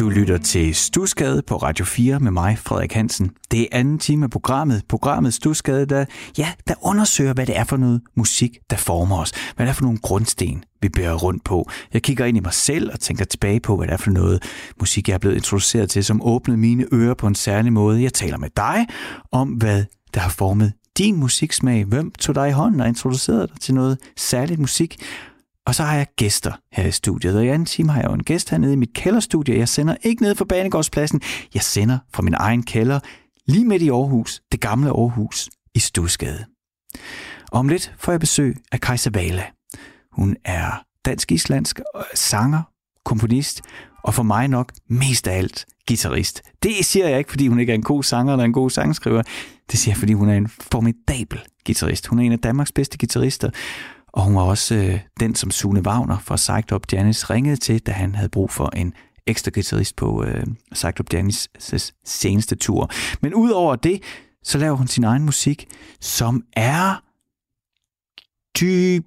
Du lytter til Stusgade på Radio 4 med mig, Frederik Hansen. Det er anden time af programmet. Programmet Stusgade, der, ja, der undersøger, hvad det er for noget musik, der former os. Hvad det er for nogle grundsten, vi bærer rundt på. Jeg kigger ind i mig selv og tænker tilbage på, hvad det er for noget musik, jeg er blevet introduceret til, som åbnede mine ører på en særlig måde. Jeg taler med dig om, hvad der har formet din musiksmag. Hvem tog dig i hånden og introducerede dig til noget særligt musik? Og så har jeg gæster her i studiet, og i anden time har jeg jo en gæst hernede i mit kælderstudie. Jeg sender ikke ned fra Banegårdspladsen, jeg sender fra min egen kælder, lige midt i Aarhus, det gamle Aarhus, i Stusgade. Og om lidt får jeg besøg af Kajsa Vala. Hun er dansk-islandsk øh, sanger, komponist, og for mig nok mest af alt guitarist. Det siger jeg ikke, fordi hun ikke er en god sanger eller en god sangskriver. Det siger jeg, fordi hun er en formidabel guitarist. Hun er en af Danmarks bedste guitarister, og hun var også øh, den, som Sune Wagner fra Psyched Up Janis ringede til, da han havde brug for en ekstra guitarist på øh, Psyched Up Janis' seneste tur. Men udover det, så laver hun sin egen musik, som er dyb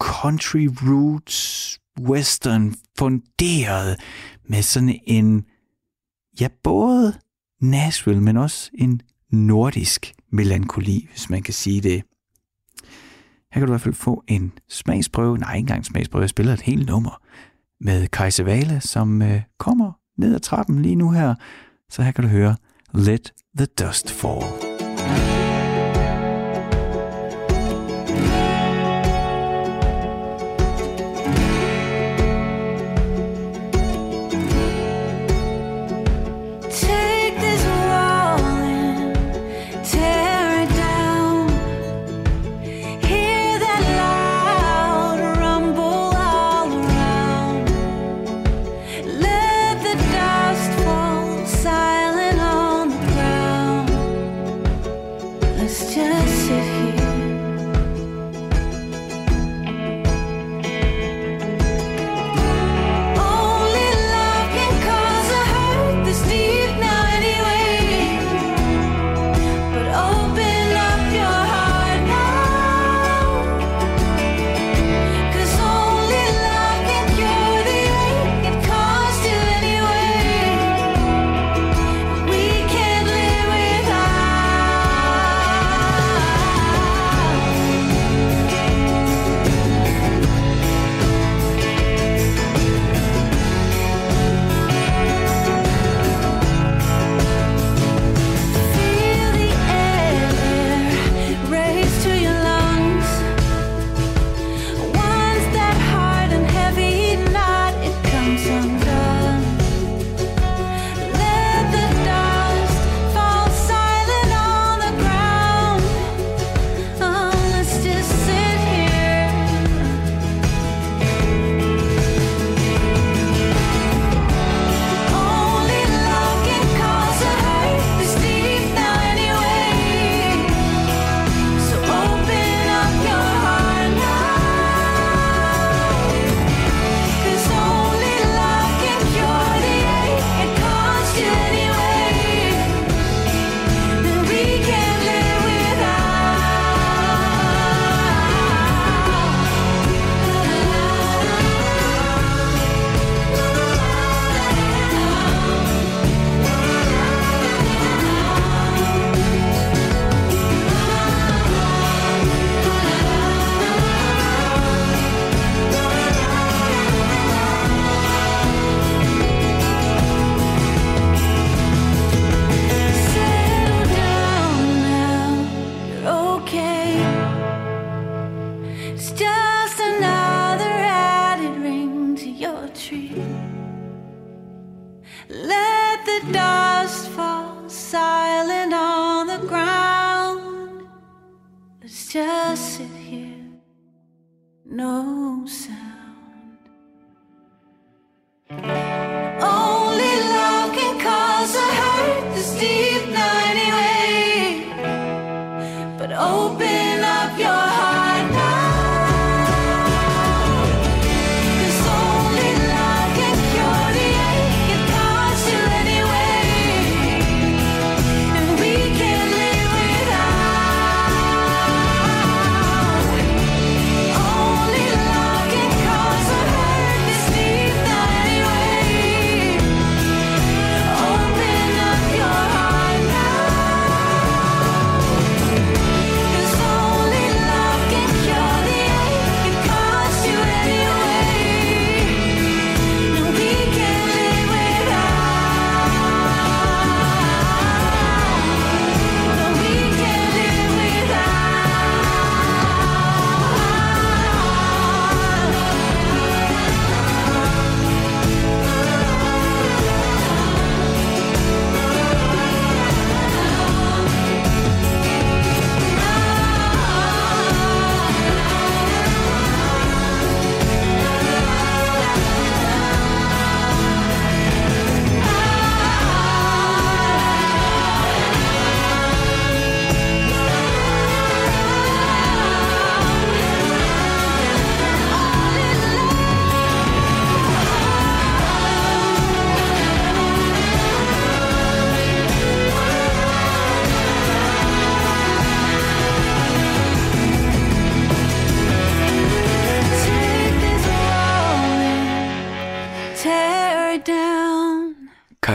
country roots, western, funderet med sådan en, ja, både Nashville, men også en nordisk melankoli, hvis man kan sige det. Her kan du i hvert fald få en smagsprøve, nej, ikke engang en smagsprøve, jeg spiller et helt nummer med Kajse Vale, som øh, kommer ned ad trappen lige nu her. Så her kan du høre Let the Dust Fall.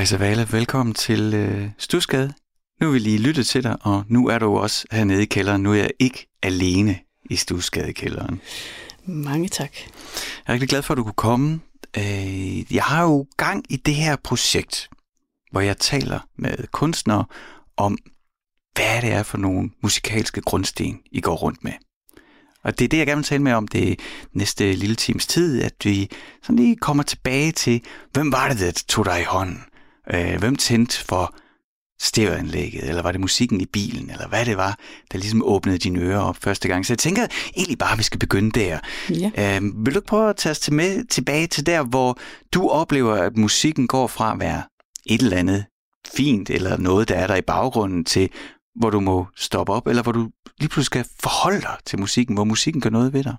Kajsa Vale, velkommen til øh, Stusgade. Nu vil lige lytte til dig, og nu er du også hernede i kælderen. Nu er jeg ikke alene i Stusgadekælderen. Mange tak. Jeg er rigtig glad for, at du kunne komme. Øh, jeg har jo gang i det her projekt, hvor jeg taler med kunstnere om, hvad det er for nogle musikalske grundsten, I går rundt med. Og det er det, jeg gerne vil tale med om det næste lille times tid, at vi sådan lige kommer tilbage til, hvem var det, der tog dig i hånden? Øh, hvem tændte for stereoanlægget, eller var det musikken i bilen, eller hvad det var, der ligesom åbnede dine ører op første gang. Så jeg tænker egentlig bare, at vi skal begynde der. Ja. Øh, vil du prøve at tage os til med, tilbage til der, hvor du oplever, at musikken går fra at være et eller andet fint, eller noget, der er der i baggrunden, til hvor du må stoppe op, eller hvor du lige pludselig skal forholde dig til musikken, hvor musikken gør noget ved dig?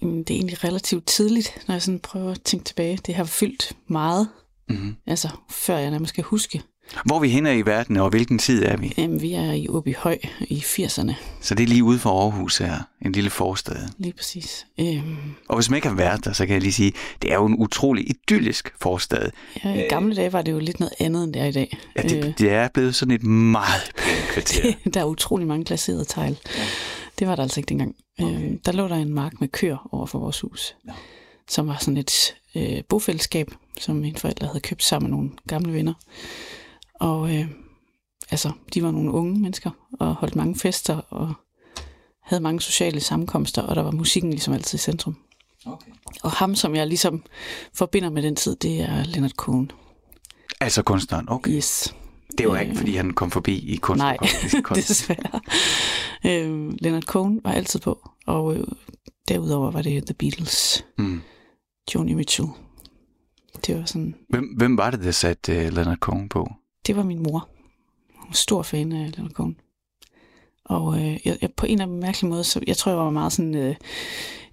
Det er egentlig relativt tidligt, når jeg sådan prøver at tænke tilbage. Det har fyldt meget, mm-hmm. altså før jeg nærmest kan huske. Hvor er vi henne i verden, og hvilken tid er vi? Jamen, vi er i Åby Høj i 80'erne. Så det er lige ude for Aarhus her, en lille forstad. Lige præcis. Øhm... Og hvis man ikke har været der, så kan jeg lige sige, det er jo en utrolig idyllisk forstad. Ja, i gamle dage var det jo lidt noget andet, end det er i dag. Ja, det, øh... det er blevet sådan et meget pænt kvarter. der er utrolig mange glaserede tegl. Ja. Det var der altså ikke dengang. Okay. Øhm, der lå der en mark med køer over for vores hus, ja. som var sådan et øh, bofællesskab, som mine forældre havde købt sammen med nogle gamle venner. Og øh, altså, de var nogle unge mennesker, og holdt mange fester, og havde mange sociale sammenkomster, og der var musikken ligesom altid i centrum. Okay. Og ham, som jeg ligesom forbinder med den tid, det er Leonard Cohen. Altså kunstneren, okay. Yes. Det var ikke, øh, fordi han kom forbi i kunst. Nej, kunst. desværre. Øh, Leonard Cohen var altid på, og øh, derudover var det The Beatles, mm. Joni Mitchell. Det var sådan... Hvem, hvem var det, der satte uh, Leonard Cohen på? det var min mor. Hun var stor fan af Leonard Cohen. Og øh, jeg, jeg, på en eller anden mærkelig måde, så jeg tror, jeg var meget sådan øh,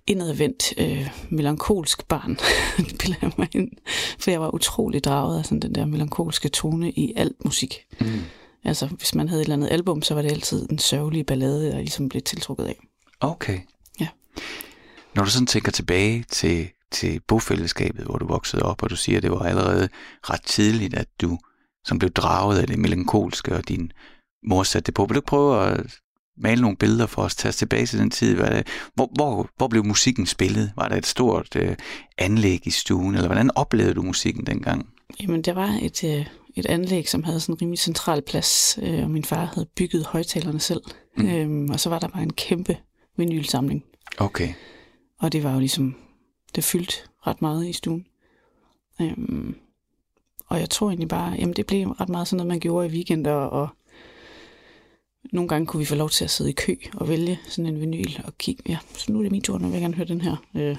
indadvendt, øh, melankolsk barn, det jeg mig ind. For jeg var utrolig draget af sådan den der melankolske tone i alt musik. Mm. Altså, hvis man havde et eller andet album, så var det altid en sørgelig ballade, jeg ligesom blev tiltrukket af. Okay. Ja. Når du sådan tænker tilbage til, til bofællesskabet, hvor du voksede op, og du siger, at det var allerede ret tidligt, at du som blev draget af det melankolske, og din mor satte det på. Vil du prøve at male nogle billeder for os, tage os tilbage til den tid? Hvad det, hvor, hvor, hvor blev musikken spillet? Var der et stort øh, anlæg i stuen, eller hvordan oplevede du musikken dengang? Jamen, der var et, øh, et anlæg, som havde sådan en rimelig central plads, øh, og min far havde bygget højtalerne selv. Mm. Øhm, og så var der bare en kæmpe vinylsamling. Okay. Og det var jo ligesom, det fyldte ret meget i stuen. Øhm, og jeg tror egentlig bare, jamen det blev ret meget sådan noget, man gjorde i weekender, og nogle gange kunne vi få lov til at sidde i kø og vælge sådan en vinyl og kigge, ja, så nu er det min tur, nu vil jeg gerne høre den her øh,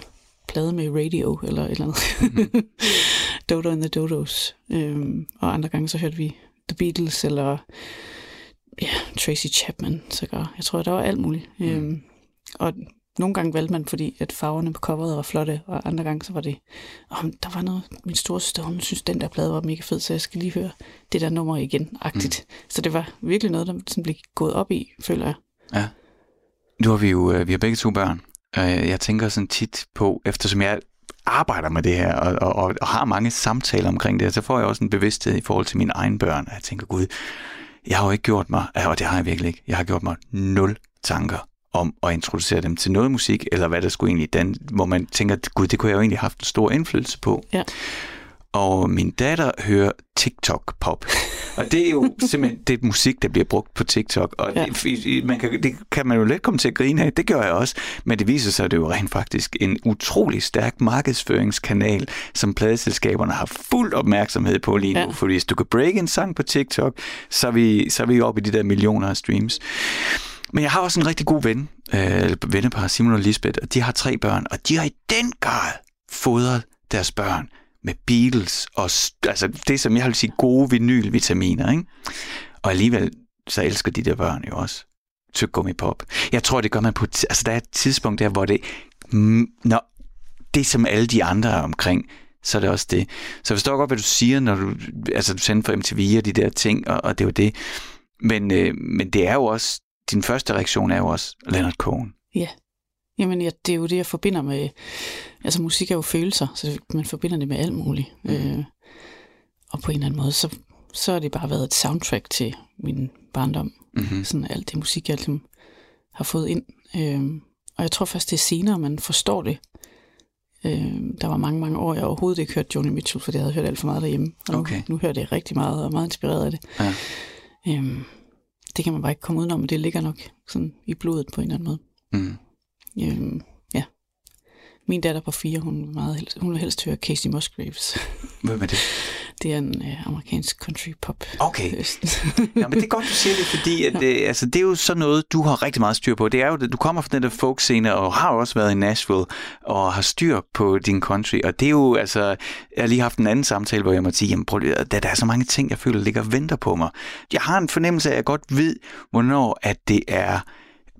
plade med radio, eller et eller andet. Mm-hmm. Dodo and the Dodos. Øhm, og andre gange så hørte vi The Beatles, eller ja, Tracy Chapman, så Jeg tror, der var alt muligt. Mm. Øhm, og nogle gange valgte man, fordi at farverne på coveret var flotte, og andre gange så var det, oh, der var noget, min store søster, hun synes, den der plade var mega fed, så jeg skal lige høre det der nummer igen, agtigt. Mm. Så det var virkelig noget, der sådan blev gået op i, føler jeg. Ja. Nu har vi jo, øh, vi har begge to børn. Jeg tænker sådan tit på, eftersom jeg arbejder med det her, og, og, og har mange samtaler omkring det, så får jeg også en bevidsthed i forhold til mine egne børn. Jeg tænker, gud, jeg har jo ikke gjort mig, og det har jeg virkelig ikke, jeg har gjort mig nul tanker om at introducere dem til noget musik, eller hvad der skulle egentlig, den, hvor man tænker, gud, det kunne jeg jo egentlig have haft en stor indflydelse på. Ja. Og min datter hører TikTok-pop. Og det er jo simpelthen det musik, der bliver brugt på TikTok. Og ja. det, man kan, det kan man jo let komme til at grine af. Det gør jeg også. Men det viser sig, at det er jo rent faktisk en utrolig stærk markedsføringskanal, som pladeselskaberne har fuld opmærksomhed på lige nu. Ja. For hvis du kan break en sang på TikTok, så er vi, så er vi oppe i de der millioner af streams. Men jeg har også en rigtig god ven, øh, vennepar, Simon og Lisbeth, og de har tre børn, og de har i den grad fodret deres børn med Beatles og altså det, som jeg vil sige, gode vinylvitaminer. Ikke? Og alligevel så elsker de der børn jo også tyggegummi pop. Jeg tror, det gør man på... Altså, der er et tidspunkt der, hvor det... Mm, når det, som alle de andre er omkring, så er det også det. Så jeg forstår godt, hvad du siger, når du, altså, du sender for MTV og de der ting, og, og det er jo det. Men, øh, men det er jo også din første reaktion er jo også Leonard Cohen. Ja. Jamen, ja, det er jo det, jeg forbinder med... Altså, musik er jo følelser, så man forbinder det med alt muligt. Mm. Øh, og på en eller anden måde, så, så har det bare været et soundtrack til min barndom. Mm-hmm. Sådan alt det musik, jeg ligesom har fået ind. Øhm, og jeg tror først, det er senere, man forstår det. Øhm, der var mange, mange år, jeg overhovedet ikke hørte Joni Mitchell, for jeg havde hørt alt for meget derhjemme. Og nu, Okay. nu hører jeg det rigtig meget, og er meget inspireret af det. Ja. Øhm, det kan man bare ikke komme udenom, det ligger nok sådan i blodet på en eller anden måde. Mm. Øhm, ja. Min datter på fire, hun meget helst, hun vil helst høre Casey Musgraves. Hvem er det? Det er en øh, amerikansk country pop. Okay. Øst. Ja, men det er godt, du siger det, fordi at, det, altså, det er jo sådan noget, du har rigtig meget styr på. Det er jo, du kommer fra den der folk-scene, og har også været i Nashville, og har styr på din country. Og det er jo, altså, jeg har lige haft en anden samtale, hvor jeg må sige, jamen, prøv, lige der, der er så mange ting, jeg føler ligger og venter på mig. Jeg har en fornemmelse af, at jeg godt ved, hvornår at det er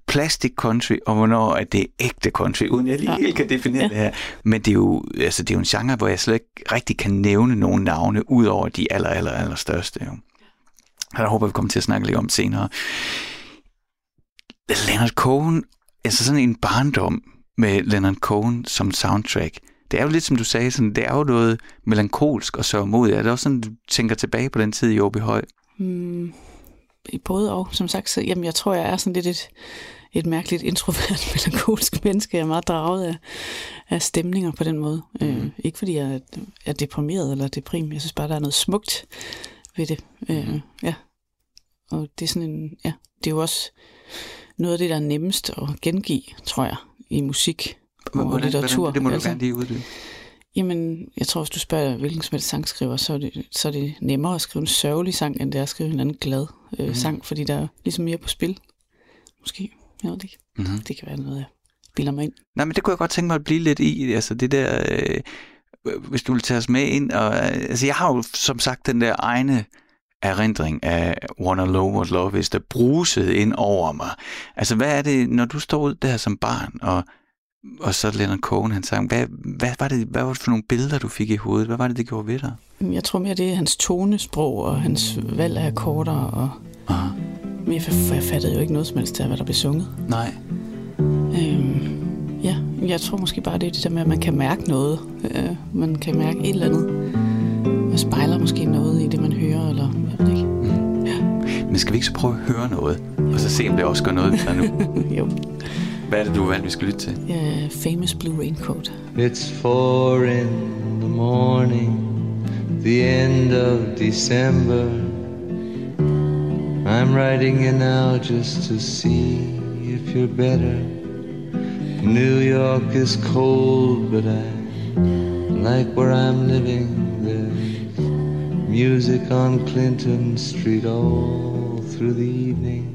plastic country, og hvornår at det er ægte country, uden jeg lige Ja. helt kan definere Ja. det her. Men det er, jo, altså, det er jo en genre, hvor jeg slet ikke rigtig kan nævne nogle navne, ud over de aller, aller, aller største. Jo. Og der håber vi kommer til at snakke lidt om senere. Leonard Cohen, altså sådan en barndom med Leonard Cohen som soundtrack. Det er jo lidt som du sagde, sådan, det er jo noget melankolsk og sørgmodigt. Er det også sådan, du tænker tilbage på den tid i Åby Høj? Mm, i både og, som sagt, så, jamen, jeg tror, jeg er sådan lidt et, et mærkeligt introvert melankolsk menneske. Jeg er meget draget af, af stemninger på den måde. Mm. Øh, ikke fordi jeg er, er deprimeret eller deprim. Jeg synes bare, der er noget smukt ved det. Øh, ja. Og det er sådan en, ja, det er jo også noget af det, der er nemmest at gengive, tror jeg, i musik og litteratur. det må du Altså, gerne lige uddybe. Jamen, jeg tror, hvis du spørger hvilken som helst sangskriver, så er, det, så er det nemmere at skrive en sørgelig sang, end det er at skrive en anden glad øh, Mhm. sang, fordi der er ligesom mere på spil. Måske. Jeg ved det ikke. Mm-hmm. Det kan være noget, jeg bilder mig ind. Nej, men det kunne jeg godt tænke mig at blive lidt i. Altså det der, øh, hvis du vil tage os med ind. Og, øh, altså jeg har jo som sagt den der egne erindring af Wanna Know What Love Is, der brusede ind over mig. Altså hvad er det, når du står ud der som barn, og, og så Leonard Cohen, han sang, hvad, hvad, var det, hvad var det for nogle billeder, du fik i hovedet? Hvad var det, det gjorde ved dig? Jeg tror mere, det er hans tonesprog og hans valg af akkorder. Og... Aha. Men jeg, f- jeg fattede jo ikke noget som helst af, hvad der blev sunget. Nej. Øhm, ja, jeg tror måske bare, det er det der med, at man kan mærke noget. Øh, man kan mærke et eller andet. Og spejler måske noget i det, man hører, eller jeg ved det ikke. Men skal vi ikke så prøve at høre noget, og så se, om det også gør noget dig nu? jo. Hvad er det, du valgte, vi skal lytte til? Ja, famous Blue Raincoat. It's four in the morning, the end of December. I'm writing you now just to see if you're better. New York is cold, but I like where I'm living. There's music on Clinton Street all through the evening.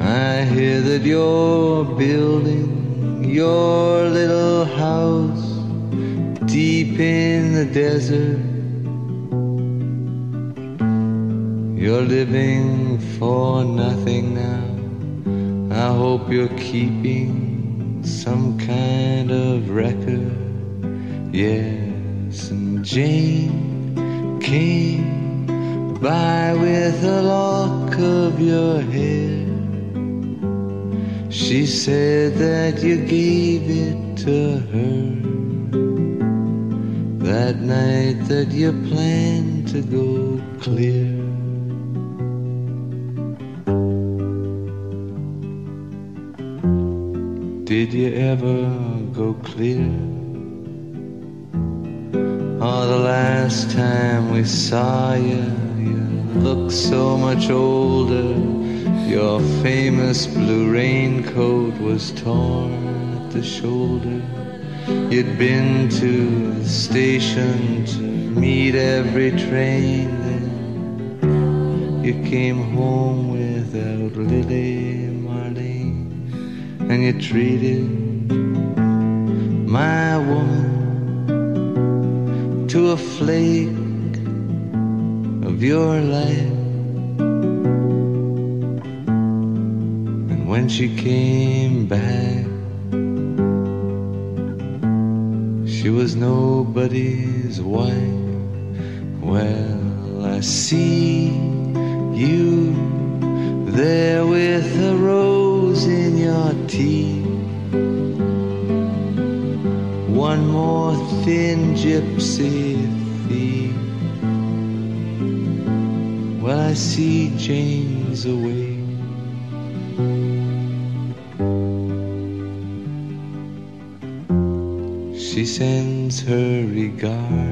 I hear that you're building your little house deep in the desert. You're living for nothing now. I hope you're keeping some kind of record. Yes, and Jane came by with a lock of your hair. She said that you gave it to her that night that you planned to go clear. Did you ever go clear? Oh, the last time we saw you, you looked so much older. Your famous blue raincoat was torn at the shoulder. You'd been to the station to meet every train. Then you came home without Lily and you treated my woman to a flake of your life. And when she came back, she was nobody's wife. Well, I see you there with a rose in your tea. One more thin gypsy thief. Well, I see James away. She sends her regards.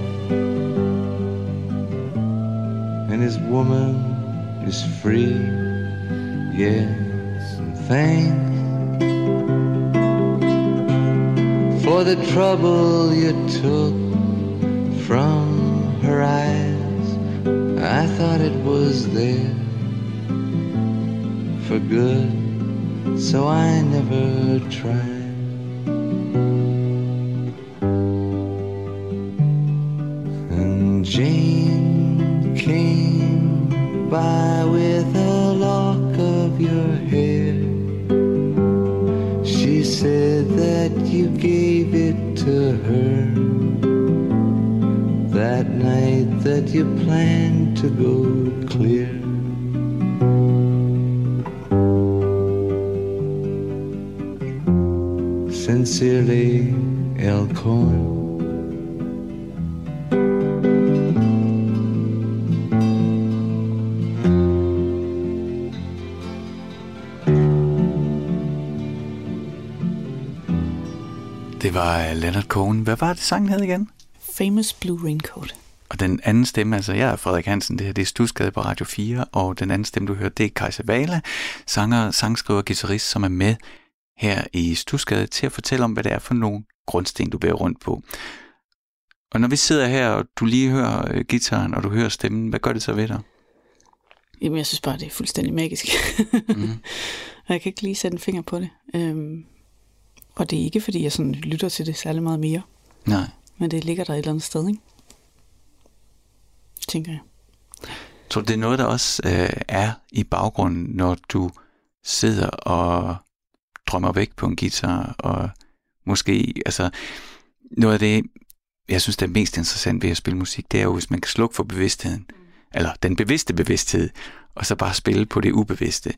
and his woman is free. Yes, and thanks for the trouble you took from her eyes. I thought it was there for good, so I never tried. Cohen. Hvad var det, sangen hed igen? Famous Blue Raincoat. Og den anden stemme, altså jeg er Frederik Hansen, det her det er Stusgade på Radio 4, og den anden stemme, du hørte, det er Kajsa Vala, sanger, sangskriver, guitarist, som er med her i Stusgade til at fortælle om, hvad det er for nogle grundsten, du bærer rundt på. Og når vi sidder her, og du lige hører øh, gitaren, og du hører stemmen, hvad gør det så ved dig? Jamen, jeg synes bare, det er fuldstændig magisk. Og jeg kan ikke lige sætte en finger på det. Øhm, og det er ikke, fordi jeg sådan lytter til det særlig meget mere. Nej. Men det ligger der et eller andet sted, ikke? Tænker jeg. Tror du, det er noget, der også øh, er i baggrunden, når du sidder og drømmer væk på en guitar, og måske, altså, noget af det, jeg synes, det er mest interessant ved at spille musik, det er jo, hvis man kan slukke for bevidstheden, eller den bevidste bevidsthed, og så bare spille på det ubevidste.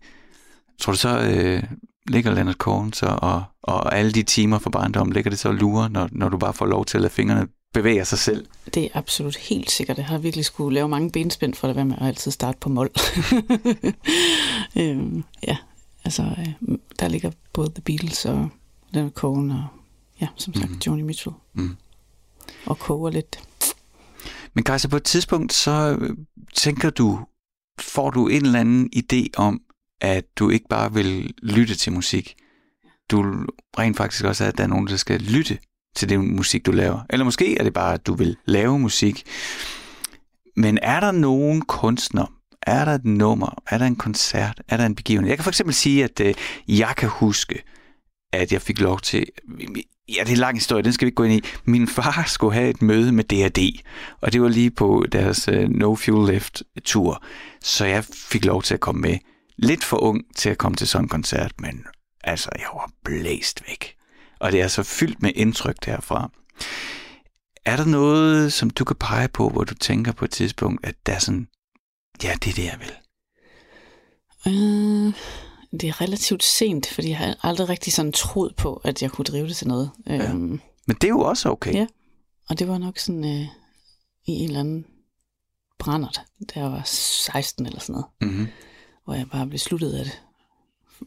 Tror du så, øh, ligger Leonard Cohen så, og, og alle de timer for barndom, ligger det så og lurer, når, når du bare får lov til at lade fingrene bevæge sig selv? Det er absolut helt sikkert. Jeg har virkelig skulle lave mange benspænd for at være med at altid starte på mål. øhm, ja, altså øh, der ligger både The Beatles og Leonard Cohen og ja, som sagt mm. Joni Mitchell. Mm. Og koger lidt. Men Kajsa, på et tidspunkt, så tænker du, får du en eller anden idé om, at du ikke bare vil lytte til musik. Du rent faktisk også, at der er nogen, der skal lytte til den musik, du laver. Eller måske er det bare, at du vil lave musik. Men er der nogen kunstner, er der et nummer, er der en koncert, er der en begivenhed? Jeg kan for eksempel sige, at øh, jeg kan huske, at jeg fik lov til... Ja, det er en lang historie, den skal vi ikke gå ind i. Min far skulle have et møde med DRD, og det var lige på deres øh, No Fuel Left tur, så jeg fik lov til at komme med. Lidt for ung til at komme til sådan en koncert, men altså, jeg var blæst væk. Og det er så fyldt med indtryk derfra. Er der noget, som du kan pege på, hvor du tænker på et tidspunkt, at der er sådan, ja, det er det, jeg vil? Øh, det er relativt sent, fordi jeg har aldrig rigtig sådan troet på, at jeg kunne drive det til noget. Ja. Øhm, Men det er jo også okay. Ja. Og det var nok sådan øh, i en eller anden brændert, da jeg var 16 eller sådan noget, Mm-hmm. Hvor jeg bare besluttede, at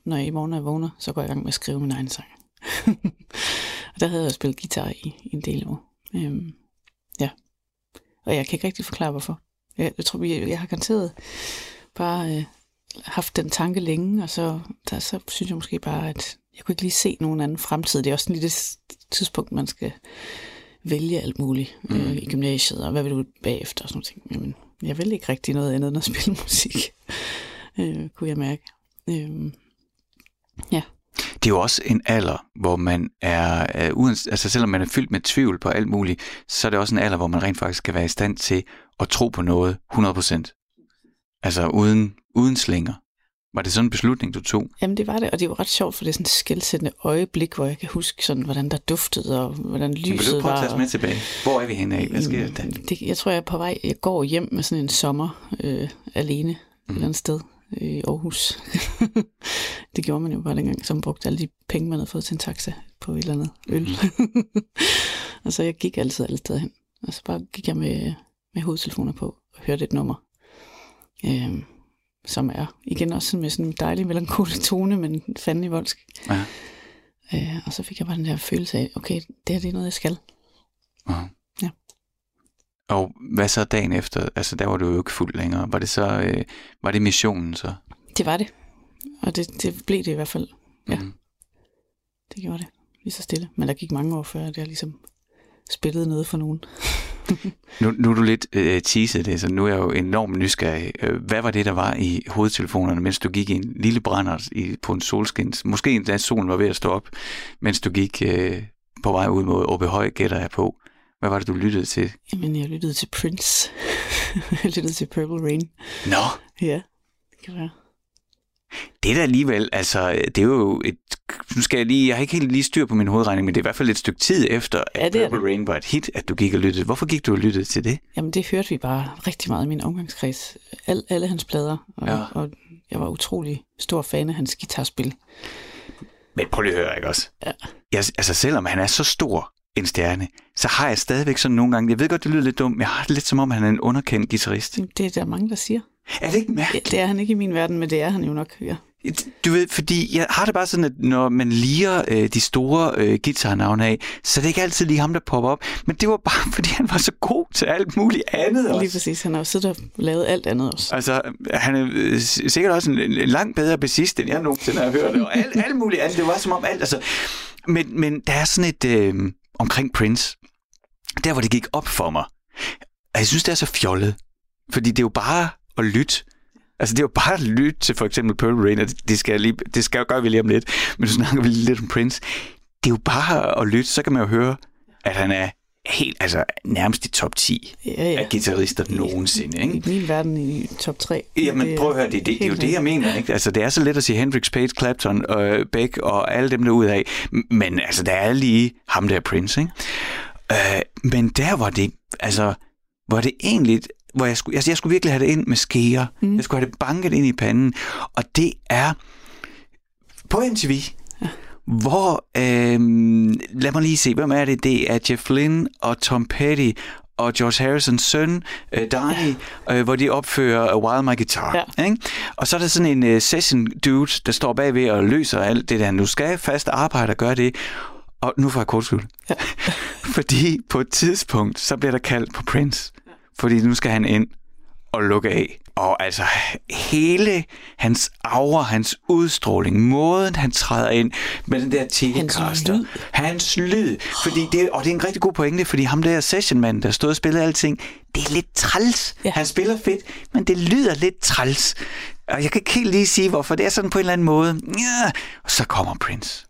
når jeg i morgen er vågner, så går jeg i gang med at skrive min egen sang. og der havde jeg spillet guitar i, i en del år. Øhm, ja. Og jeg kan ikke rigtig forklare, hvorfor. Jeg, jeg tror, jeg, jeg har garanteret bare øh, haft den tanke længe, og så, der, så synes jeg måske bare, at jeg kunne ikke lige se nogen anden fremtid. Det er også lige det tidspunkt, man skal vælge alt muligt mm. øh, i gymnasiet, og hvad vil du bagefter og sådan noget. Jamen, jeg vil ikke rigtig noget andet end at spille musik, øh, kunne jeg mærke. Øh, ja. Det er jo også en alder, hvor man er, er uden, altså selvom man er fyldt med tvivl på alt muligt, så er det også en alder, hvor man rent faktisk skal være i stand til at tro på noget 100%. Altså uden, uden slinger. Var det sådan en beslutning, du tog? Jamen det var det, og det var ret sjovt, for det er sådan et skældsættende øjeblik, hvor jeg kan huske, sådan, hvordan der duftede, og hvordan lyset var. Vil du prøve med tilbage? Hvor er vi henne af? Hvad sker der? Det, jeg tror, jeg er på vej. Jeg går hjem med sådan en sommer øh, alene mm. et eller andet sted i Aarhus. det gjorde man jo bare dengang, som brugte alle de penge, man havde fået til en taxa på et eller andet øl. Mm. og så jeg gik altid alle steder hen. Og så bare gik jeg med, med hovedtelefoner på og hørte et nummer. Øh, som er igen også med sådan en dejlig melankolisk tone, men fanden i voldsk. Ja. Øh, og så fik jeg bare den der følelse af, okay, det her det er noget, jeg skal. Ja. Og hvad så dagen efter? Altså, der var du jo ikke fuld længere. Var det så, øh, var det missionen så? Det var det. Og det, det blev det i hvert fald. Ja. Mm. Det gjorde det. Lige så stille. Men der gik mange år før, at jeg ligesom spillede noget for nogen. nu, nu er du lidt øh, teaset det, så nu er jeg jo enormt nysgerrig. Øh, hvad var det, der var i hovedtelefonerne, mens du gik i en lille brænder i, på en solskins? Måske endda solen var ved at stå op, mens du gik øh, på vej ud mod Åbe Høj, gætter jeg på. Hvad var det, du lyttede til? Jamen, jeg lyttede til Prince. jeg lyttede til Purple Rain. Nå? Ja, det kan være. Det er da alligevel, altså, det er jo et, nu skal jeg lige, jeg har ikke helt lige styr på min hovedregning, men det er i hvert fald et stykke tid efter, at ja, Purple det. Rain var et hit, at du gik og lyttede. Hvorfor gik du og lyttede til det? Jamen, det hørte vi bare rigtig meget i min omgangskreds. Al, alle hans plader, og, ja. og jeg var utrolig stor fan af hans guitarspil. Men prøv lige at høre, ikke også? Ja. Jeg, altså, selvom han er så stor en stjerne, så har jeg stadigvæk sådan nogle gange, jeg ved godt, det lyder lidt dumt, men jeg har det lidt som om, han er en underkendt guitarist. Det er der mange, der siger. Er det ikke mærkeligt? Det, det er han ikke i min verden, men det er han jo nok, ja. Du ved, fordi jeg har det bare sådan, at når man liger øh, de store øh, guitarnavne af, så er det ikke altid lige ham, der popper op. Men det var bare, fordi han var så god til alt muligt andet også. Lige præcis. Han har jo siddet og lavet alt andet også. Altså, han er øh, sikkert også en, en langt bedre bassist, end jeg nogensinde har hørt. Og alt, alt muligt andet. Det var som om alt. Altså, men, men der er sådan et... Øh, omkring Prince, der hvor det gik op for mig, at jeg synes, det er så fjollet. Fordi det er jo bare at lytte. Altså, det er jo bare at lytte til for eksempel Pearl Rain, og det skal, lige, det skal jo gøre vi lige om lidt, men nu snakker vi lidt om Prince. Det er jo bare at lytte, så kan man jo høre, at han er helt, altså nærmest i top 10 ja, ja. af guitarister nogensinde. Ikke? I min verden i top 3. Jamen prøv at høre, det, det, det, det er jo det, jeg mener. Ikke? Altså, det er så let at sige Hendrix, Page, Clapton, og Beck og alle dem der ud af. Men altså, der er lige ham der Prince. Ikke? Uh, men der var det, altså, var det egentlig hvor jeg skulle, altså jeg skulle virkelig have det ind med skeer. Mm. Jeg skulle have det banket ind i panden. Og det er på MTV. Hvor, øh, lad mig lige se, hvem er det? Det er Jeff Lynne og Tom Petty og George Harrisons søn, øh, Donnie, ja. øh, hvor de opfører uh, Wild My Guitar. Ja. Ikke? Og så er der sådan en uh, session dude, der står bagved og løser alt det der. Nu skal fast arbejde og gøre det. Og nu får jeg kortslut. Ja. Fordi på et tidspunkt, så bliver der kaldt på Prince fordi nu skal han ind og lukke af. Og altså hele hans aura, hans udstråling, måden han træder ind med den der telecaster. Hans lyd. Hans lyd. Fordi det, og det er en rigtig god pointe, fordi ham der sessionmanden, der stod og spillede alting, det er lidt træls. Ja. Han spiller fedt, men det lyder lidt træls. Og jeg kan ikke helt lige sige, hvorfor. Det er sådan på en eller anden måde. Ja. Og så kommer Prince.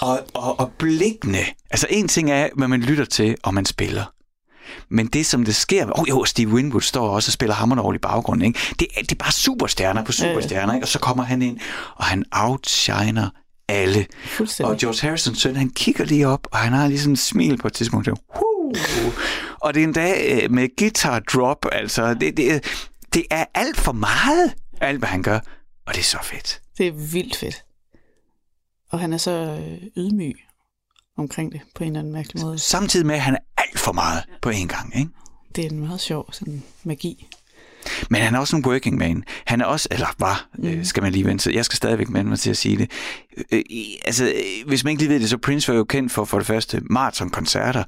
Og, og, og blikkene. Altså en ting er, hvad man lytter til, og man spiller. Men det, som det sker... Oh, jo, Steve Winwood står også og spiller hammerne over i baggrunden. Ikke? Det, det er bare superstjerner på superstjerner. Ikke? Og så kommer han ind, og han outshiner alle. Og George Harrison søn, han kigger lige op, og han har lige sådan en smil på et tidspunkt. Uh! Og det er en dag øh, med guitar drop, altså. Det, det, det er alt for meget, alt hvad han gør. Og det er så fedt. Det er vildt fedt. Og han er så øh, ydmyg omkring det på en eller anden mærkelig måde. Samtidig med, at han alt for meget på en gang, ikke? Det er en meget sjov sådan, magi. Men han er også en working man. Han er også, eller var, mm. øh, skal man lige vente. Jeg skal stadigvæk vende mig til at sige det. Øh, altså, øh, hvis man ikke lige ved det, så Prince var jo kendt for, for det første, maratonkoncerter.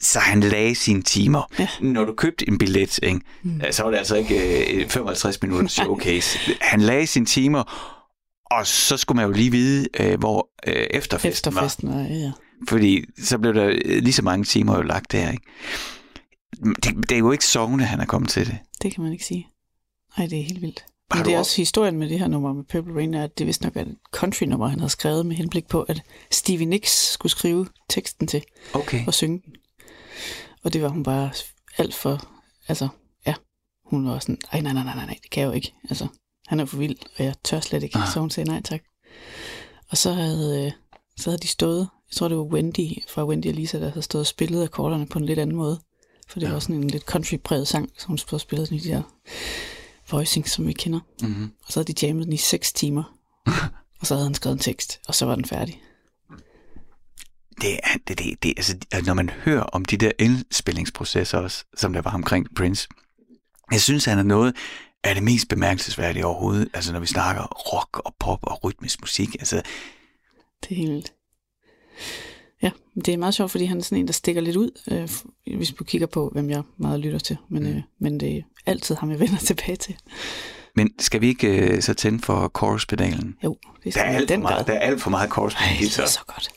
Så han lagde sine timer. Ja. Når du købte en billet, ikke, mm. så var det altså ikke øh, 55 minutter showcase. han lagde sine timer, og så skulle man jo lige vide, øh, hvor øh, efterfesten, efterfesten var. Ja, ja. Fordi så blev der lige så mange timer jo lagt der, ikke? Det, det er jo ikke sovende, han er kommet til det. Det kan man ikke sige. Nej, det er helt vildt. Men det er også historien med det her nummer med Purple Rain, at det vist nok er et country-nummer, han havde skrevet med henblik på, at Stevie Nicks skulle skrive teksten til okay. og synge den. Og det var hun bare alt for, altså, ja, hun var sådan, nej, nej, nej, nej, nej, det kan jeg jo ikke. Altså, han er for vild, og jeg tør slet ikke. Ah. Så hun sagde nej tak. Og så havde, øh, så havde de stået, jeg tror det var Wendy fra Wendy og Lisa, der havde stået og spillet akkorderne på en lidt anden måde. For det ja. var sådan en lidt country-præget sang, som hun spillede spillet i de der voicing, som vi kender. Mm-hmm. Og så havde de jammet den i seks timer. og så havde han skrevet en tekst, og så var den færdig. Det er, det, det, det, altså, når man hører om de der indspillingsprocesser også, som der var omkring Prince, jeg synes, han er noget af det mest bemærkelsesværdige overhovedet, altså når vi snakker rock og pop og rytmisk musik. Altså, det er helt Ja, det er meget sjovt, fordi han er sådan en, der stikker lidt ud, øh, hvis du kigger på, hvem jeg meget lytter til. Men, mm. øh, men det er altid ham, jeg vender tilbage til. Men skal vi ikke øh, så tænde for chorus-pedalen? Jo, det skal der er alt den for meget, Der er alt for meget chorus Ej, det er så godt.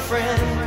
friend.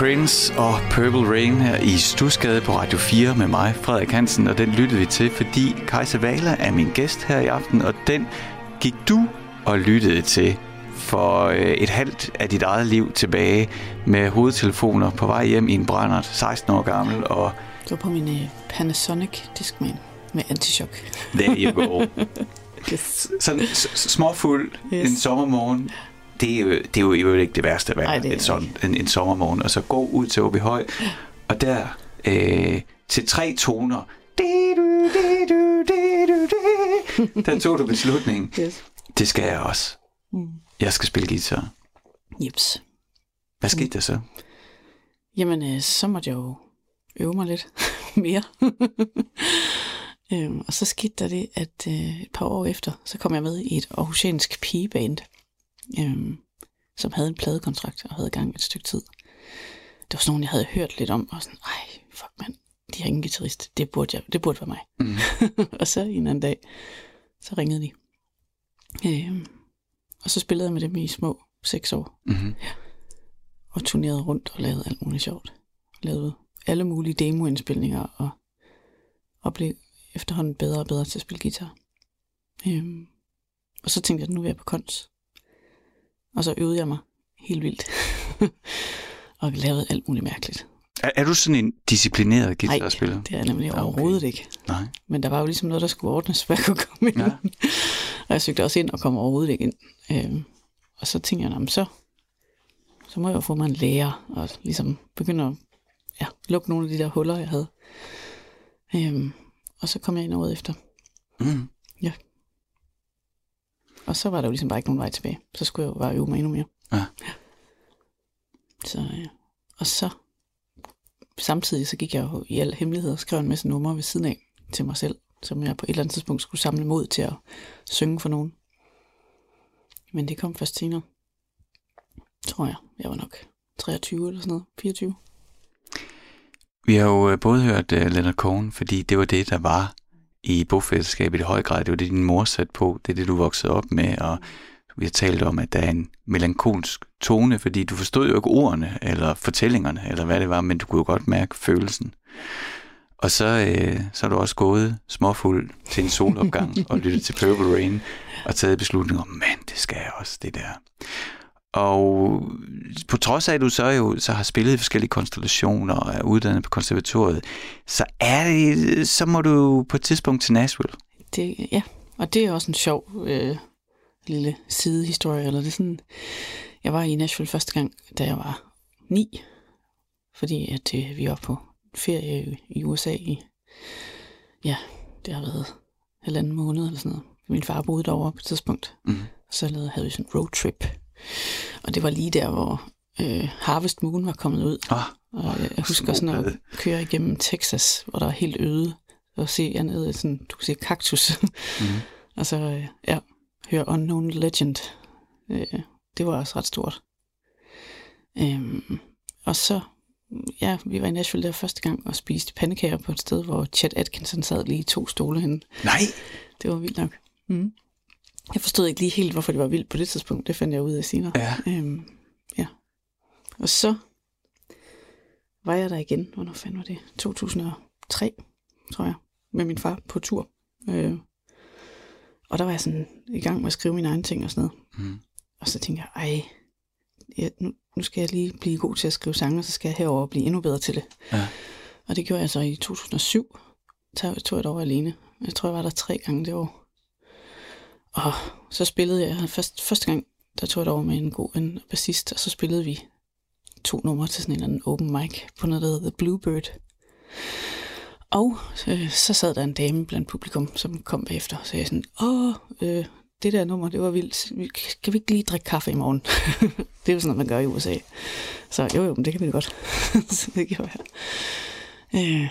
Prince og Purple Rain her i Stusgade på Radio 4 med mig, Frederik Hansen, og den lyttede vi til, fordi Kajsa Vala er min gæst her i aften, og den gik du og lyttede til for øh, et halvt af dit eget liv tilbage med hovedtelefoner på vej hjem i en brændert, 16 år gammel, og Det var på min øh, Panasonic Discman med antishock. there you go. Yes. Sådan småfuld Yes. en sommermorgen, det er, jo, det er jo i øvrigt ikke det værste Ej, vejr, det er en, sådan, en, en sommermorgen, og så gå ud til Åby Høj, og der øh, til tre toner, der tog du beslutningen, yes. det skal jeg også. Mm. Jeg skal spille guitar. Jeps. Hvad skete der så? Jamen, øh, så måtte jeg jo øve mig lidt mere. øhm, og så skete der det, at øh, et par år efter, så kom jeg med i et aarhusiansk pigeband, øhm, som havde en pladekontrakt og havde gang et stykke tid. Det var sådan nogen, jeg havde hørt lidt om, og sådan, ej, fuck mand, de har ingen guitarist. Det burde, jeg, det burde være mig. Mm. og så en anden dag, så ringede de. Øhm, og så spillede jeg med dem i små seks år Mm-hmm. og turnerede rundt og lavede alt muligt sjovt. Lavede alle mulige demoindspilninger og, og blev efterhånden bedre og bedre til at spille guitar. Øhm, og så tænkte jeg, at nu er jeg på kons. Og så øvede jeg mig helt vildt. og lavede alt muligt mærkeligt. Er, er du sådan en disciplineret guitarspiller? det er jeg nemlig okay. overhovedet ikke. Nej. Men der var jo ligesom noget, der skulle ordnes, før jeg kunne komme ind. Ja. Ja. og jeg søgte også ind og kom overhovedet ikke ind. Øhm, og så tænkte jeg, "Nå, men så, så må jeg jo få mig en lærer, og ligesom begynde at ja, lukke nogle af de der huller, jeg havde. Øhm, og så kom jeg ind året efter. Mm. Og så var der jo ligesom bare ikke nogen vej tilbage. Så skulle jeg jo bare øve mig endnu mere. Ja. Så, ja. Og så samtidig så gik jeg jo i al hemmelighed og skrev en masse numre ved siden af til mig selv, som jeg på et eller andet tidspunkt skulle samle mod til at synge for nogen. Men det kom først senere. Tror jeg. Jeg var nok 23 eller sådan noget. 24. Vi har jo øh, både hørt uh, Leonard Cohen, fordi det var det, der var i bogfællesskabet i høj grad. Det var det, din mor satte på. Det er det, du voksede op med, og vi har talt om, at der er en melankolsk tone, fordi du forstod jo ikke ordene, eller fortællingerne, eller hvad det var, men du kunne jo godt mærke følelsen. Og så, øh, så er du også gået småfuld til en solopgang og lyttet til Purple Rain, og taget beslutning om, man, det skal jeg også, det der. Og på trods af, at du så jo så har spillet i forskellige konstellationer og er uddannet på konservatoriet, så er det, så må du på et tidspunkt til Nashville. Det, ja, og det er også en sjov øh, lille sidehistorie. Eller det er sådan, jeg var i Nashville første gang, da jeg var ni. Fordi at øh, vi var på ferie i, i USA i, ja, det har været halvanden måned eller sådan noget. Min far boede derovre på et tidspunkt. Mm. Og så lavede, havde vi sådan en roadtrip. Og det var lige der, hvor øh, Harvest Moon var kommet ud. Ah, Og jeg, jeg husker sådan at køre igennem Texas, hvor der er helt øde, og se nede, sådan, du kan se kaktus, mm. og så øh, ja, høre Unknown Legend. Øh, det var også ret stort. Øhm, og så, ja, vi var i Nashville der første gang og spiste pandekager på et sted, hvor Chet Atkinson sad lige i to stole henne. Nej, Det var vildt nok. Mm. Jeg forstod ikke lige helt, hvorfor det var vildt på det tidspunkt. Det fandt jeg ud af senere. ja. Øhm, ja. Og så var jeg der igen. Hvornår fanden var det? 2003, tror jeg. Med min far på tur. Øh, og der var jeg sådan i gang med at skrive mine egne ting og sådan noget. Mm. Og så tænkte jeg, ej, jeg, nu, nu skal jeg lige blive god til at skrive sange, og så skal jeg herover blive endnu bedre til det. Ja. Og det gjorde jeg så i 2007. Tog, tog et år alene. Jeg tror, jeg var der tre gange det år. Og så spillede jeg først, første gang, der tog jeg over med en god ven og bassist, og så spillede vi to numre til sådan en eller anden open mic på noget, der hedder The Bluebird. Og øh, så sad der en dame blandt publikum, som kom bagefter og sagde sådan, åh, øh, det der nummer, det var vildt. Vi- Kan vi ikke lige drikke kaffe i morgen? det er jo sådan noget, man gør i USA. Så jo, jo, men det kan vi godt. så det gjorde jeg. Øh,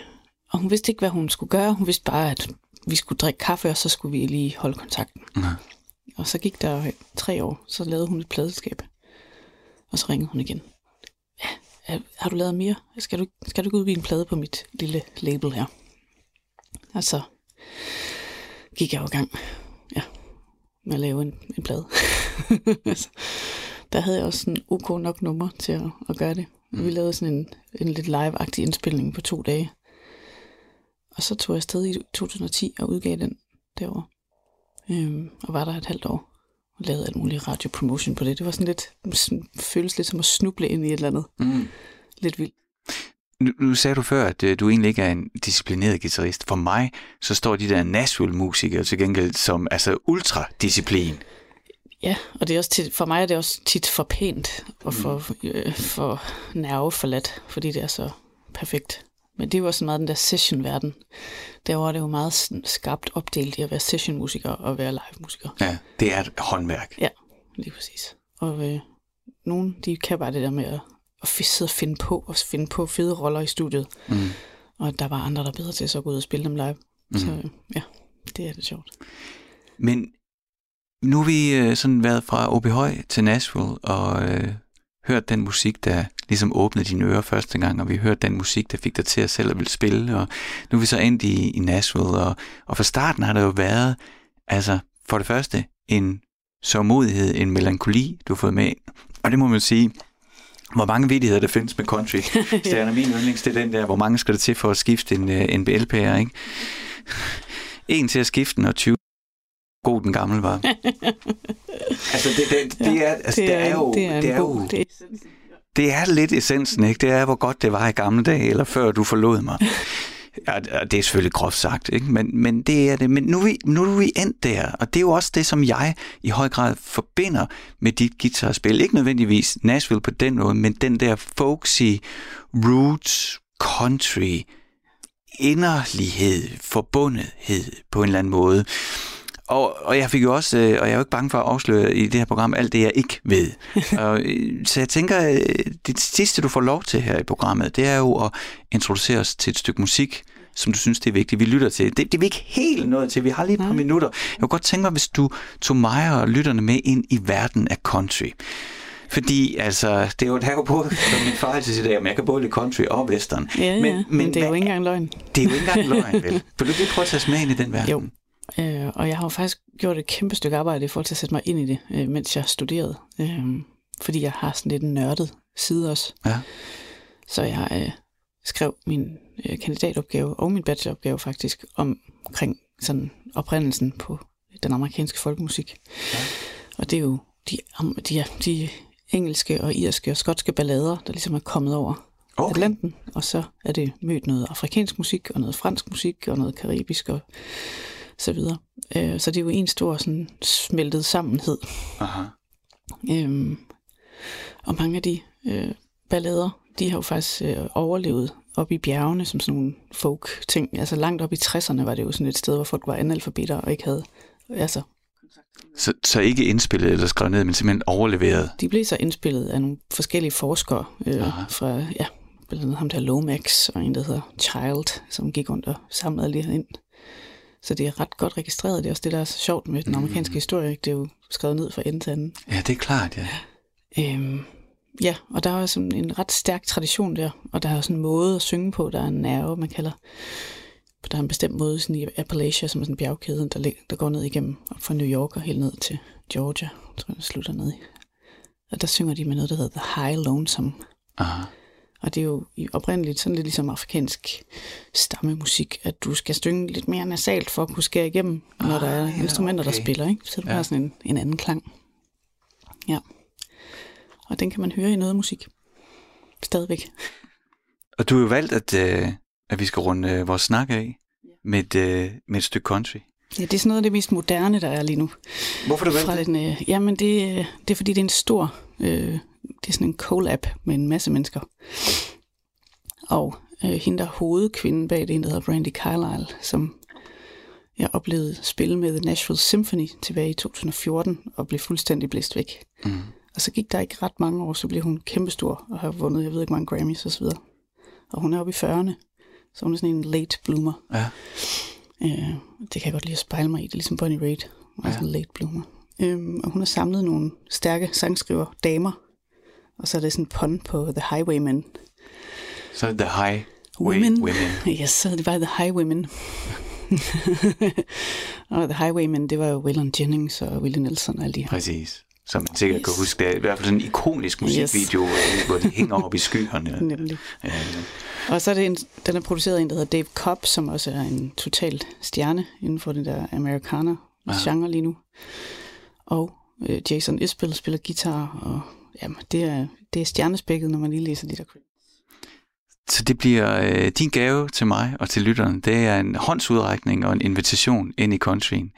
og hun vidste ikke, hvad hun skulle gøre. Hun vidste bare, at vi skulle drikke kaffe, og så skulle vi lige holde kontakten. Ja. Og så gik der tre år, så lavede hun et pladeskab. Og så ringede hun igen. Ja, har du lavet mere? Skal du, skal du ikke udgive en plade på mit lille label her? Og så gik jeg jo i gang ja, med at lave en, en plade. Altså, der havde jeg også sådan ok nok nummer til at, at gøre det. Mm. Vi lavede sådan en, en lidt live-agtig indspilning på to dage. Og så tog jeg afsted i 2010 og udgav den derovre. Øhm, og var der et halvt år og lavede alt muligt radiopromotion på det. Det var sådan lidt, sådan, føles lidt som at snuble ind i et eller andet. Mm. Lidt vildt. Nu, nu sagde du før, at øh, du egentlig ikke er en disciplineret guitarist. For mig, så står de der Nashville-musikere til gengæld som altså ultradisciplin. Ja, og det er også tit, for mig er det også tit for pænt og for, øh, for nerveforladt, fordi det er så perfekt. Men det er jo også meget den der session-verden. Derovre er det jo meget skarpt opdelt i at være sessionmusiker og være live-musiker. Ja, det er et håndværk. Ja, lige præcis. Og øh, nogen, de kan bare det der med at, at sidde og finde på, og finde på fede roller i studiet. Mm. Og der er bare andre, der er bedre til så at gå ud og spille dem live. Mm. Så øh, ja, det er det sjovt. Men nu har vi øh, sådan været fra OB Høj til Nashville og øh, hørt den musik, der ligesom åbnede dine ører første gang, og vi har hørt den musik, der fik dig til at selv at ville spille, og nu er vi så endt i, i Nashville, og, og fra starten har der jo været, altså for det første, en sørmodighed, en melankoli, du har fået med, og det må man sige, hvor mange vidigheder der findes med country. Stjerner min yndlings, det er den der, hvor mange skal der til for at skifte en, øh, en BL-pære, ikke? En til at skifte den, og 20 god den gamle var. altså, det, det, det, er, altså, det, er, jo... det er, det er god, jo det er, det er lidt essensen, ikke? Det er, hvor godt det var i gamle dage, eller før du forlod mig. Ja, det er selvfølgelig groft sagt, ikke? Men, men det er det. Men nu er, vi, nu er vi endt der, og det er jo også det, som jeg i høj grad forbinder med dit guitarspil. Ikke nødvendigvis Nashville på den måde, men den der folksy, roots, country, inderlighed, forbundethed på en eller anden måde. Og, og jeg fik jo også, øh, og jeg er jo ikke bange for at afsløre i det her program, alt det jeg ikke ved. og, øh, så jeg tænker, øh, det sidste du får lov til her i programmet, det er jo at introducere os til et stykke musik, som du synes det er vigtigt, vi lytter til. Det, det er vi ikke helt nået til, vi har lige et par Nej. minutter. Jeg kunne godt tænke mig, hvis du tog mig og lytterne med ind i verden af country. Fordi altså, det er jo, det er jo både, som min far altid siger, at jeg kan både lide country og western. ja, ja, men, men, men det er jo hvad ikke engang løgn. Det er jo ikke engang løgn, vel? Vil du ikke prøve at tage os med ind i den verden? Jo. Øh, og jeg har jo faktisk gjort et kæmpe stykke arbejde i forhold til at sætte mig ind i det, øh, mens jeg studerede. Øh, fordi jeg har sådan lidt en nørdet side også. Ja. Så jeg øh, skrev min øh, kandidatopgave og min bacheloropgave faktisk omkring sådan oprindelsen på den amerikanske folkemusik. Ja. Og det er jo de, de, de engelske og irske og skotske ballader, der ligesom er kommet over Okay. Atlanten, og så er det mødt noget afrikansk musik, og noget fransk musik, og noget karibisk, og så videre. Øh, så det er jo en stor sådan smeltet sammenhed. Aha. Øhm, og mange af de øh, ballader, de har jo faktisk øh, overlevet op i bjergene som sådan nogle folk-ting. Altså langt op i 60'erne var det jo sådan et sted, hvor folk var analfabeter og ikke havde... Altså, Så, så ikke indspillet eller skrevet ned, men simpelthen overleveret. de blev så indspillet af nogle forskellige forskere øh, Aha. fra, ja, blandt andet ham der Lomax og en, der hedder Child, som gik rundt og samlede her ind. Så det er ret godt registreret. Det er også det, der er så sjovt med den amerikanske historie. Ikke? Det er jo skrevet ned fra ende til anden. Ja, det er klart, ja. Øhm, ja, og der er sådan en ret stærk tradition der, og der er sådan en måde at synge på, der er en nerve, man kalder. Der er en bestemt måde sådan i Appalachia, som er sådan en bjergkæde, der, lig- der går ned igennem op fra New York og helt ned til Georgia, tror jeg, slutter ned i. Og der synger de med noget, der hedder The High Lonesome. Aha. Og det er jo oprindeligt sådan lidt ligesom afrikansk stammemusik, at du skal synge lidt mere nasalt for at kunne skære igennem, når der er Ah, ja, instrumenter, der okay. spiller. Ikke? Så du Ja. har sådan en, en anden klang. Ja. Og den kan man høre i noget musik. Stadigvæk. Og du har jo valgt, at, øh, at vi skal runde øh, vores snak af med et, øh, med et stykke country. Ja, det er sådan noget af det mest moderne, der er lige nu. Hvorfor du Fra valgt det? den, øh, jamen, det, øh, det er fordi, det er en stor... Øh, det er sådan en collab med en masse mennesker. Og øh, hende, der er hovedkvinden bag det, en, der hedder Brandy Carlisle, som jeg oplevede spille med The Nashville Symphony tilbage i 2014, og blev fuldstændig blæst væk. Mm. Og så gik der ikke ret mange år, så blev hun kæmpestor, og har vundet, jeg ved ikke, mange Grammys osv. Og hun er oppe i 40'erne, så hun er sådan en late bloomer. Ja. Øh, det kan jeg godt lide at spejle mig i. Det er ligesom Bonnie Raitt. Hun er Ja. sådan en late bloomer. Øhm, og hun har samlet nogle stærke sangskriver, damer. Og så er det sådan en pun på The Highwaymen. Så det The High Women. Women. Yes, så det bare The Highwaymen. og The Highwaymen, det var jo Waylon Jennings og Willie Nelson og alle de her. Præcis. som man sikkert yes. kan huske. Det er i hvert fald sådan en ikonisk musikvideo, yes. hvor de hænger op i skyerne. Nemlig. Ja, ja. Og så er det en, den er produceret af en, der hedder Dave Cobb, som også er en total stjerne inden for den der amerikaner-genre lige nu. Og øh, Jason Isbell spiller guitar, og jamen, det, er, det er stjernespækket, når man lige læser de der så det bliver øh, din gave til mig og til lytterne. Det er en håndsudrækning og en invitation ind i countryen.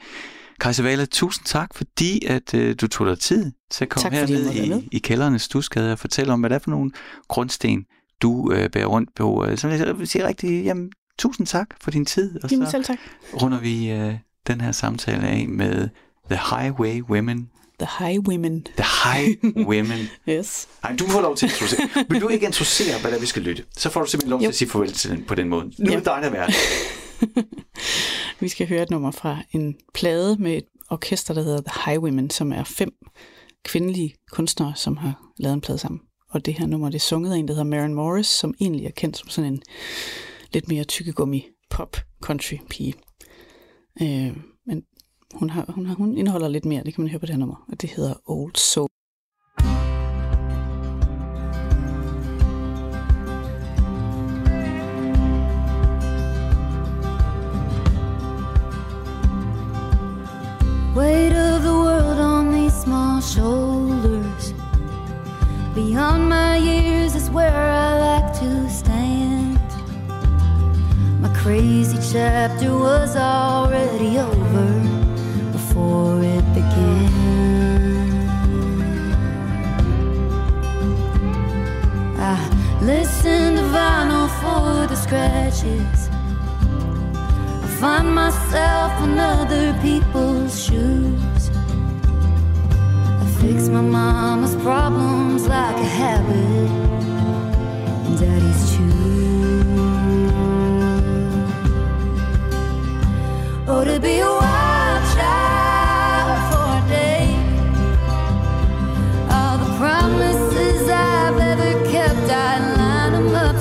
Kajsa Vale, tusind tak, fordi at øh, du tog dig tid til at komme tak, herned i, i kældernes stusgade og fortælle om, hvad det er for nogle grundsten, du øh, bærer rundt på. Så jeg siger rigtig, jamen, tusind tak for din tid. Og jamen, så selv tak. runder vi øh, den her samtale af med The Highway Women The High Women. The High Women. yes. Nej, du får lov til at introducere. Vil du ikke introducere, hvad der vi skal lytte? Så får du simpelthen lov jo. til at sige farvel til den på den måde. Nu er det dig, der er Vi skal høre et nummer fra en plade med et orkester, der hedder The High Women, som er fem kvindelige kunstnere, som har lavet en plade sammen. Og det her nummer, det er sunget af en, der hedder Maren Morris, som egentlig er kendt som sådan en lidt mere tykkegummi pop country pige. Øh, hun, har, hun, har, hun indeholder lidt mere, det kan man høre på det her nummer, og det hedder Old Soul. Weight of the world on these small shoulders. Beyond my years is where I like to stand. My crazy chapter was already over. Listen to vinyl for the scratches. I find myself in other people's shoes. I fix my mama's problems like a habit. And daddy's too. Oh, to be a wild child.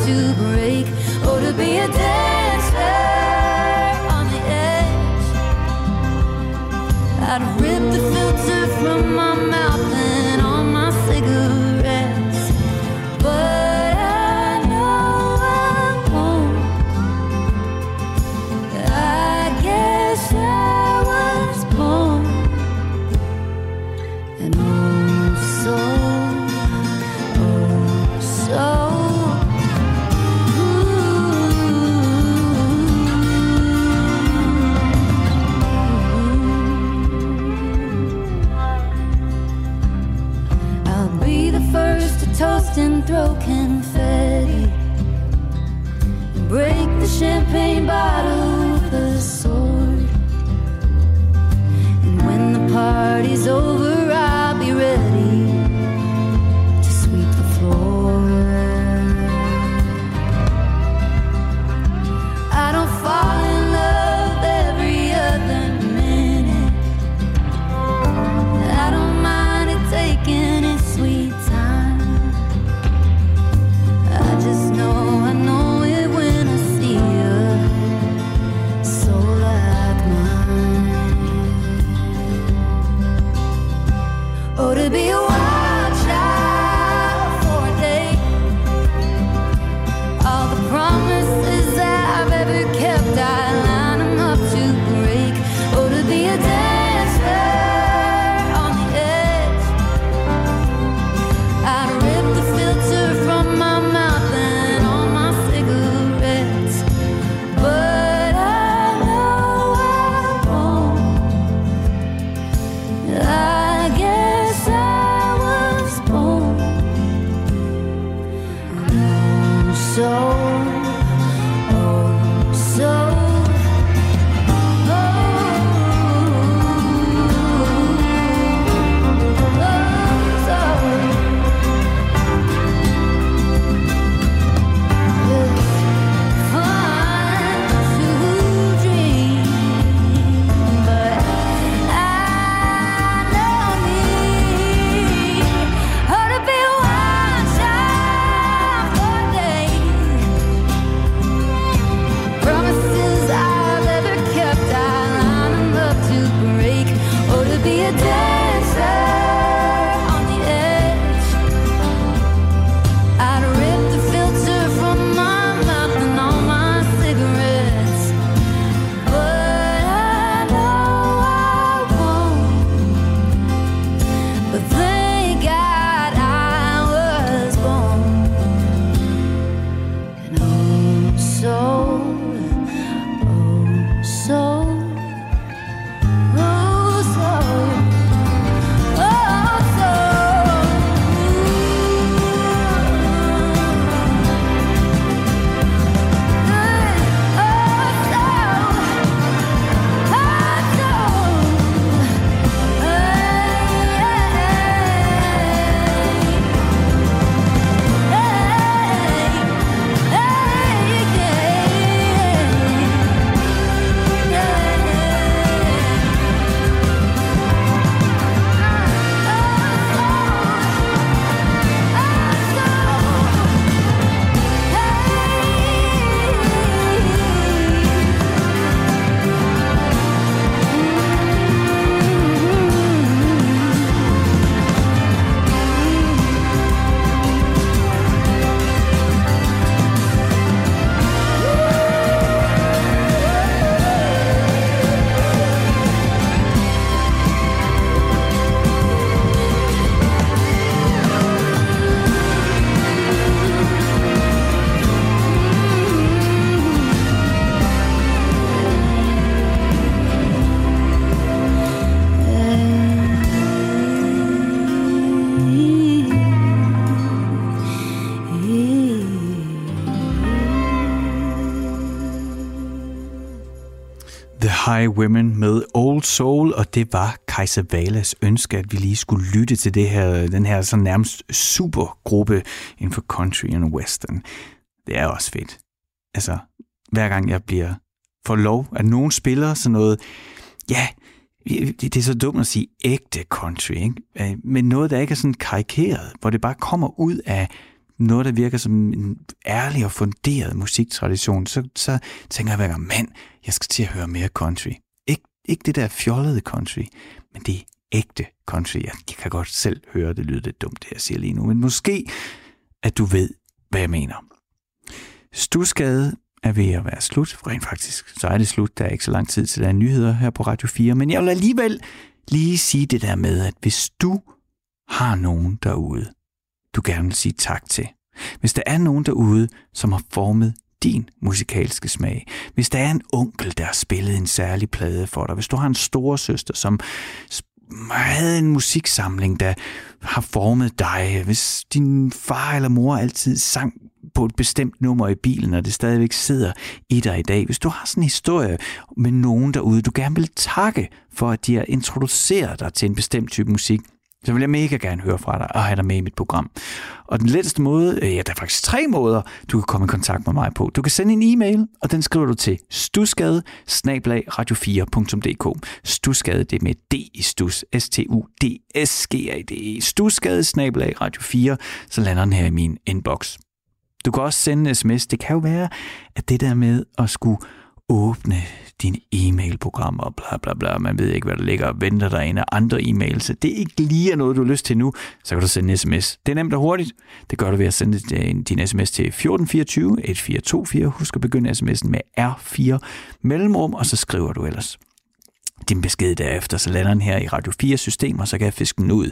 to break or to be a dancer on the edge. I'd rip the filter from my mouth. Women med Old Soul, og det var Kaiser Valas ønske, at vi lige skulle lytte til det her, den her sådan nærmest supergruppe inden for country and western. Det er også fedt. Altså, hver gang jeg bliver for lov, at nogen spiller sådan noget, ja, det er så dumt at sige ægte country, ikke? Øh, men noget, der ikke er sådan karikeret, hvor det bare kommer ud af noget, der virker som en ærlig og funderet musiktradition, så, så tænker jeg hver gang, mand, jeg skal til at høre mere country. Ik, ikke det der fjollede country, men det ægte country. Jeg, jeg kan godt selv høre, det lyder lidt dumt, det jeg siger lige nu, men måske, at du ved, hvad jeg mener. Stusgade er ved at være slut. Rent faktisk, så er det slut. Der er ikke så lang tid til, der er nyheder her på Radio 4. Men jeg vil alligevel lige sige det der med, at hvis du har nogen derude, du gerne vil sige tak til. Hvis der er nogen derude, som har formet din musikalske smag. Hvis der er en onkel, der har spillet en særlig plade for dig. Hvis du har en storesøster, som havde en musiksamling, der har formet dig. Hvis din far eller mor altid sang på et bestemt nummer i bilen, og det stadigvæk sidder i dig i dag. Hvis du har sådan en historie med nogen derude, du gerne vil takke for, at de har introduceret dig til en bestemt type musik, så vil jeg mega gerne høre fra dig og have dig med i mit program. Og den letteste måde, øh, ja, der er faktisk tre måder, du kan komme i kontakt med mig på. Du kan sende en e-mail, og den skriver du til stusgade radio4.dk. Stusgade, det er med D i stus. S-T-U-D-S-G-A-D-E. Stusgade radio4, så lander den her i min inbox. Du kan også sende en sms. Det kan jo være, at det der med at skulle åbne dine e-mailprogrammer og bla bla bla. Man ved ikke, hvad der ligger og venter dig af andre e-mails. Det er ikke lige noget, du har lyst til nu, så kan du sende en sms. Det er nemt og hurtigt. Det gør du ved at sende øh, din sms til 1424 1424. Husk at begynde sms'en med R4 mellemrum, og så skriver du ellers din besked derefter, så lander den her i Radio 4 systemer, så kan jeg fiske den ud.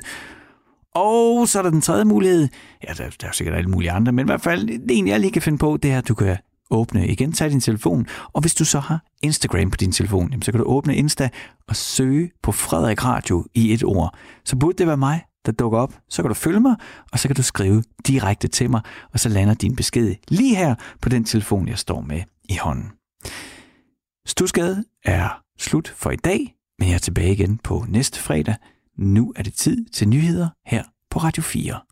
Og så er der den tredje mulighed. Ja, der, der er sikkert alle mulige andre, men i hvert fald det en, jeg lige kan finde på, det er, at du kan åbne igen, tag din telefon, og hvis du så har Instagram på din telefon, jamen, så kan du åbne Insta og søge på Frederik Radio i et ord. Så burde det være mig, der dukker op. Så kan du følge mig, og så kan du skrive direkte til mig, og så lander din besked lige her på den telefon, jeg står med i hånden. Stusgade er slut for i dag, men jeg er tilbage igen på næste fredag. Nu er det tid til nyheder her på Radio 4.